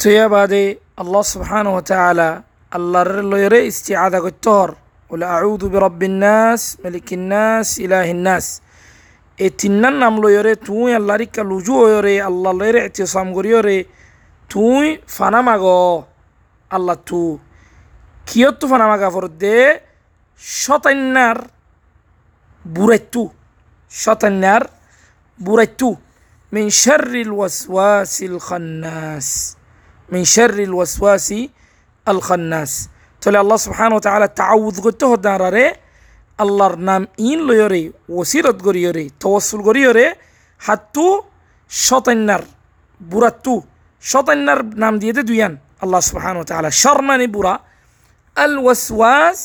তৈয়া বাদে আল্লাহ সুবহান ও তালা আল্লাহর লয়রে ইস্তিআদা করতর বলে আউদু বিরব্বিন্নাস মালিকিন্নাস ইলাহিন্নাস এই তিন্নার নাম লয়রে তুই আল্লাহর ইকা লুজু হয়রে আল্লাহ লয়রে এতিসাম করিয়রে তুই ফানা মাগ আল্লাহ তু কিয়ত তু ফানা মাগা ফর দে শতান্যার বুড়াইতু শতান্যার বুড়াইতু من شر الوسواس الخناس মিন শারিল ওয়াসওয়াসি আল খান্নাস তাহলে আল্লাহ সুবহান তালা তাউদ করতে হদারে আল্লাহর নাম ইন লয়রে ওসিরত গরিয়রে তওয়াসুল গরিয়রে হাত্তু শতান্নার বুরাত্তু শতান্নার নাম দিয়ে দে দুইয়ান। আল্লাহ সুবহান তালা শর্মানি বুড়া। আল ওয়াসওয়াস,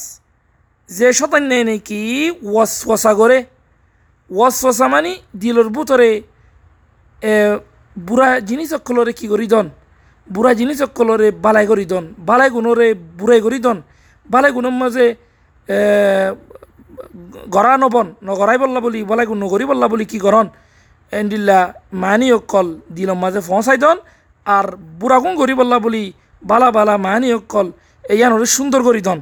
যে শতান্যায় নাকি ওয়াসওয়াসা করে। ওয়াসওয়াসা মানে দিলর বুতরে বুড়া জিনিস অক্ষলরে কি করি? দন বুড়া জিনিস অকলরে বালাই করি দন, বালাই গুণরে বুড়াই করি দন। বালাই গুণের মাঝে গড়া নবন নগরাই বললা বলি, বালাই গুণ নগরি বললা বলি কি গরন এন্ডিল্লা মানি অকল দিলম মাঝে ফসাই দন আর বুড়া গুণ গরি বললা বলি বালা বালা মানি অকল ইয়ান হলে সুন্দর করি দন।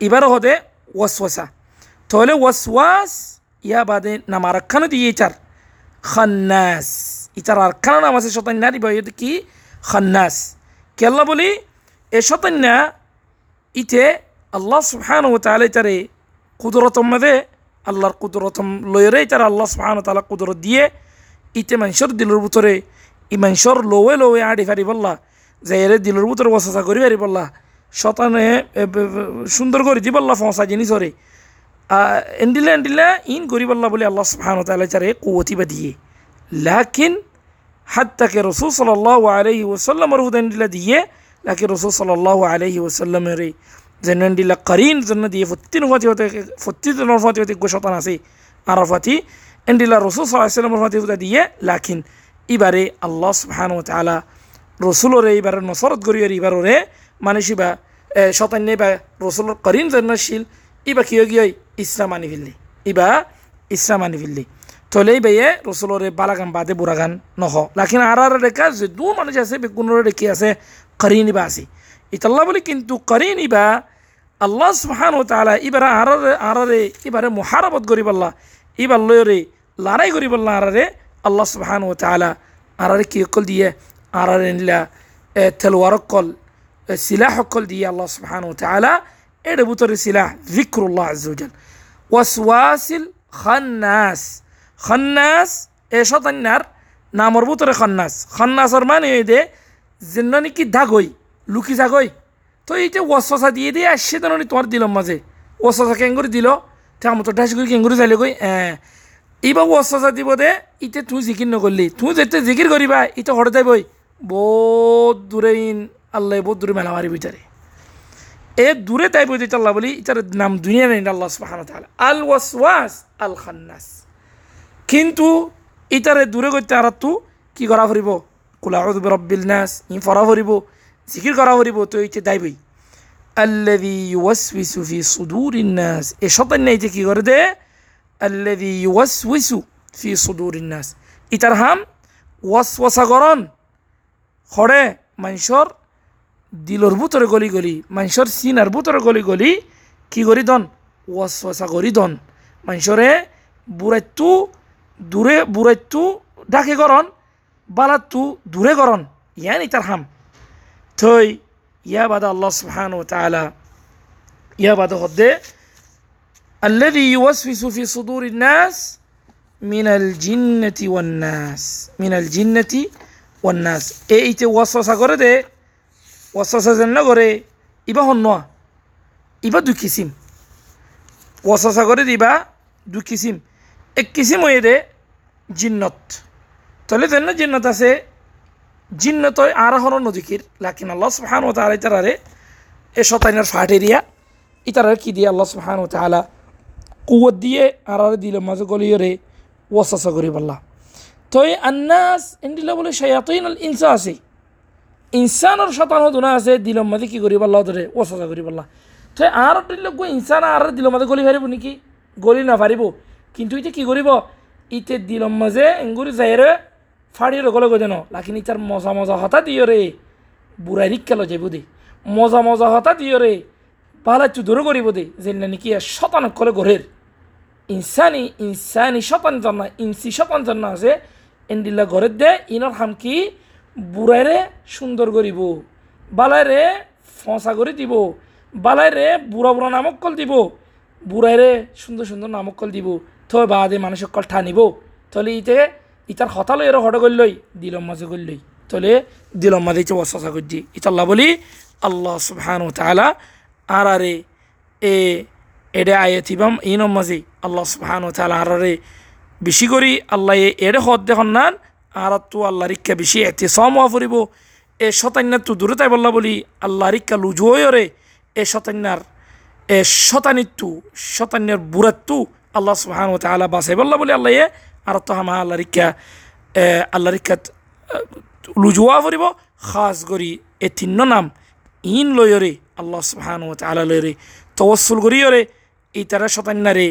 এবারও হতে ওয়াসওয়াসা। তাহলে ওয়াসওয়াস, ইয়া বাদে নামার খানো দিয়ে চার খান্নাস। ইটার আর নাম আছে শতান্যা দিবা। এটা কি? খান্নাস। কেল্লা বলি? এ শতান্যা ইতে আল্লাহ সুবহান ও তাহলে ইতারে কুদরতম মাদে আল্লাহর কুদরতম লয়রে ইতার আল্লাহ সুবহান ও তালা কুদরত দিয়ে ইতে মানুষের দিলের ভিতরে ই মানুষের লোয়ে লোয়ে আড়ি ফারি বললা, যে এরে দিলের ভিতরে বসা করি ফারি বললা, শতানে সুন্দর করে দি বললা, ফসা জিনিস হরে এন্ডিলে এন্ডিলে ইন গরিবাল্লাহ বলে আল্লাহ সুবহান তালা চারে কুয়তি বা দিয়ে লাকিন হাত্তাকে রসুল সাল্লাহ আলহি ওসাল্লামর হুদেন্ডিলা দিয়ে, লাকি রসুল সাল্লাহ আলহি ওসাল্লামের জেনেন্ডিলা করিন জন্য দিয়ে ফত্তিন ফাতি হতে ফত্তিন ফাতি হতে গোশতান আছে, আরাফাতি। এন্ডিলা রসুল সাল্লাহ সাল্লামর ফাতি হুদা দিয়ে লাকিন, এবারে আল্লাহ সুবহান তালা রসুলরে এবারে নসরত গরিয়র এবারে মানুষই বা শতান্য বা রসুলের করিন জন্নশীল ইবা কিয় গিয়ে ইসলাম আনি ফেললি ইবা ইসলাম আনি ফেললি। তলে বেয়ে রসুলরে বালাগান বাদে বুড়াগান নহ লাকিন আর আর রেখা যে দু মানুষ আছে বেগুনের রেখে আছে করিন ইবা আছে ইতাল্লাহ বলি কিন্তু করিন ইবা আল্লাহ সুবহান ও তালা ইবারে আরারে আরারে ইবারে মহারাবত গরিব আল্লাহ ইবার লয়রে লড়াই গরিব আল্লাহ আরারে আল্লাহ সুবহান ও তালা আরারে কি অকল দিয়ে আরারে নিলা তেলওয়ার অকল সিলাহ অকল দিয়ে আল্লাহ সুবহান ও তালা এর ভিতরে সিলাহ জিক্রুল্লাহ আজুজাল ওয়াসওয়াসিল খান্নাস খান্নাস, এ শতান্যার নামর ভিতরে খান্নাস। খান্নাসর মানে এই দে যেন নাকি দাগই লুকি যাগই তো এইটা ওয়াসওয়াসা দিয়ে দিয়ে আসছে তো তোমার দিলাম মাঝে কেন করে দিল, তে আমার তো ডাস করে কেন করে চাইলে গই হ্যাঁ এইবার ওয়াসওয়াসা দিব দে, ইতে তুই জিকির নকরলি তুই যেতে জিকির করিবা ইতে হরে যাবই বহুত দূরে ইন আল্লাহ বহুত দূরে মেলা মারি ভিতরে এ দূরে তাই বই দিতে আল্লাহ বলি এটার নাম দুনিয়া নেই আল্লাহ তাহলে আল ওয়াসওয়াস আল খান্নাস কিন্তু ইটারে দূরে করতে আর তু কি করা ফুরিব কুলাউদ রব্বিল নাস, ই ফরা ফুরিব জিকির করা ফুরিব তো এইটা দাই বই আল্লাদি ইউওয়াসউইসু ফি সুদুরিন নাস, এ শতান্য এইটা কি করে দে? আল্লাদি ইউওয়াসউইসু ফি সুদুরিন নাস। ইটার হাম ওয়াসওয়াসা করন হরে মানুষর দিলর ভিতরে গলি গলি মানুষের সিনার ভিতরে গলি গলি কি করি দন? ওয়াসওয়াসা করি দন। মানুষরে বুড়াইতু দূরে বুড়াইতু ডাকে করন বালাতু দূরে করন ইয়ান ইতার হাম থই ইয়া বাদা আল্লাহ সুবহান ও তাআলা ইয়া বাদা হদ্দে الذي يوسوس في صدور الناس من الجنة والناس من الجنة والناس ايتي وسوسا করে দে ওয়াসাসা যেন করে ইবা হন্যা ইবা দুই কিসিম ওয়াসাসা করে দিবা দুই কিসিম এক কিসিম হয়ে দে জিন্নত। তাহলে যেন জিন্নত আছে, জিন্নত আর হর নজিকির। লাকিন আল্লাহ সুবহান ও তাআলা ইতারারে এ শতাইনার ফাটেরিয়া ইতারারে কি দিয়ে আল্লাহ সুবহান ও তাআলা কুয়ত দিয়ে আর দিল মাঝে গলিয়রে ওয়াসাসা করি বললা তো এই আন্নাস এন্ডিলা বলে শায়াতিন আল ইনসা আছে। ইনসানৰ শতাংশ দুনা আছে দিলৰ মাজে কি কৰিব আল্লাহ ধৰে ওচৰা কৰিব আল্লাহ। থৈ আৰু দিলে গৈ ইনচান আৰু দিলৰ মাজে গলি পাৰিব নেকি? গলি না নাপাৰিব কিন্তু এতিয়া কি কৰিব? ইতে দিলৰ মাজে এংগুৰি যায়ৰে ফাড়িয়ে গলে গৈ জানো? লাকিন ইতার মজা মজা হতা দিও রে বুড়াই রিক্কা লো যাইব দে। মজা মজা হতা দিও রে পালা একটু দূরে করিব দে। যে নাকি শতান করে ঘরের ইনসানি ইনসানি শতান জান্না ইনসি শতান জান্না আছে। এন্ডিল্লা ঘরের দে। ইনর হামকি বুড়াইরে সুন্দর করিব বালাইরে ফসা করে দিব। বালাইরে বুড়া বুড়া নামক কল দিব। বুড়াইরে সুন্দর সুন্দর নামক কল দিব। তো বাদে মানুষের কল ঠানিব তাহলে ইতে, ইতার হতালো এর হট করলই দিলম মাঝে করলই তাহলে দিলম মাঝে ইচ্ছে বসা করছি ইতাল্লা বলি, আল্লাহ সুবহান তালা আর আরে এ, এডে আয়াতিবাম ইনম মাঝে আল্লাহ সুবহান তালা আর আরে বেশি করি, আল্লাহ এডে হদ দেখুন না আর তো আল্লাহ রিক্কা বেশি, এতে সম ফুরিব। এ শতান্যার তো দূরে তাই বললা বলি, আল্লাহ রিক্কা লুজুয় রে। এ শতান্যার এ শতানিত্তু শতান্যের বুড়াত্তু আল্লাহ সুবহান ও তালা বাসাই বললা, বলি আল্লাহ আর তো হামা আল্লাহ রিক্কা এ আল্লাহ রিক্কাত লুজুয়া ফুরিব খাস করি, এ তিন্ন নাম, ইন লয়রে আল্লাহ সুবহান ও তালা লয়রে তওয়াসুল করিয়রে এই তারা শতান্যারে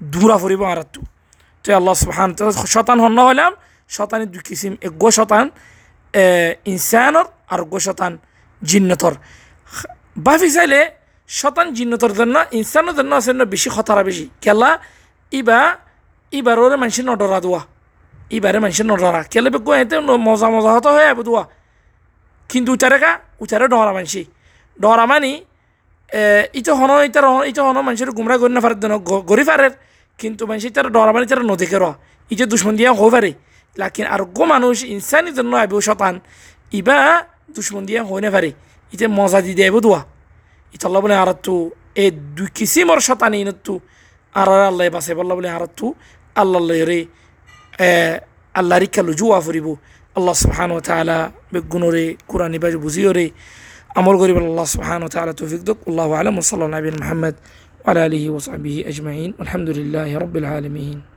দূরা ফুরিব আর তু তো আল্লাহ সুবহান তো শতান হন হইলাম শতানি দুই কিসিম এগো শতান ইনসানর আর গো শতান, জিন্নতর। বাফি চাইলে, শতান জিন্নতর জন্য ইনসানের জন্য আছে বেশি, খতরা বেশি। কেলা ইবা ইবাররে মানুষের নডরা দোয়া ইবারে মানুষের নডরা কেলে বেগো এতে মজা মজা হতো হয়ে যাবে দোয়া কিন্তু উচারে কা উচারে ডরা মানসি ডরা মানি ইটা হন ইটা ইটা হন মানুষের গুমরা করি না পারে গড়ি পারে কিন্তু মানুষ তারা ডরা মানে তারা নদীকে র ইটা দুশ্মন দিয়া হয়ে পারে লাকিন আর গো মানুষ ইনসানি জন্য আইব শতান ইবা দুশ্মন দিয়া হয়ে না পারে ইতে মজা দি দেব দোয়া ইটা আল্লাহ বলে আর তু এ দুই কিসিমর শতানি ইনতু أرى الله باسي بالله ولا هرتو الله الله يري. آه، الله ريك لجوا فريبو. الله سبحانه وتعالى بجنوري كوراني باج بزيوري أمر غريب الله سبحانه وتعالى توفيق دك والله أعلم. وصلى الله على محمد وعلى آله وصحبه أجمعين. والحمد لله رب العالمين.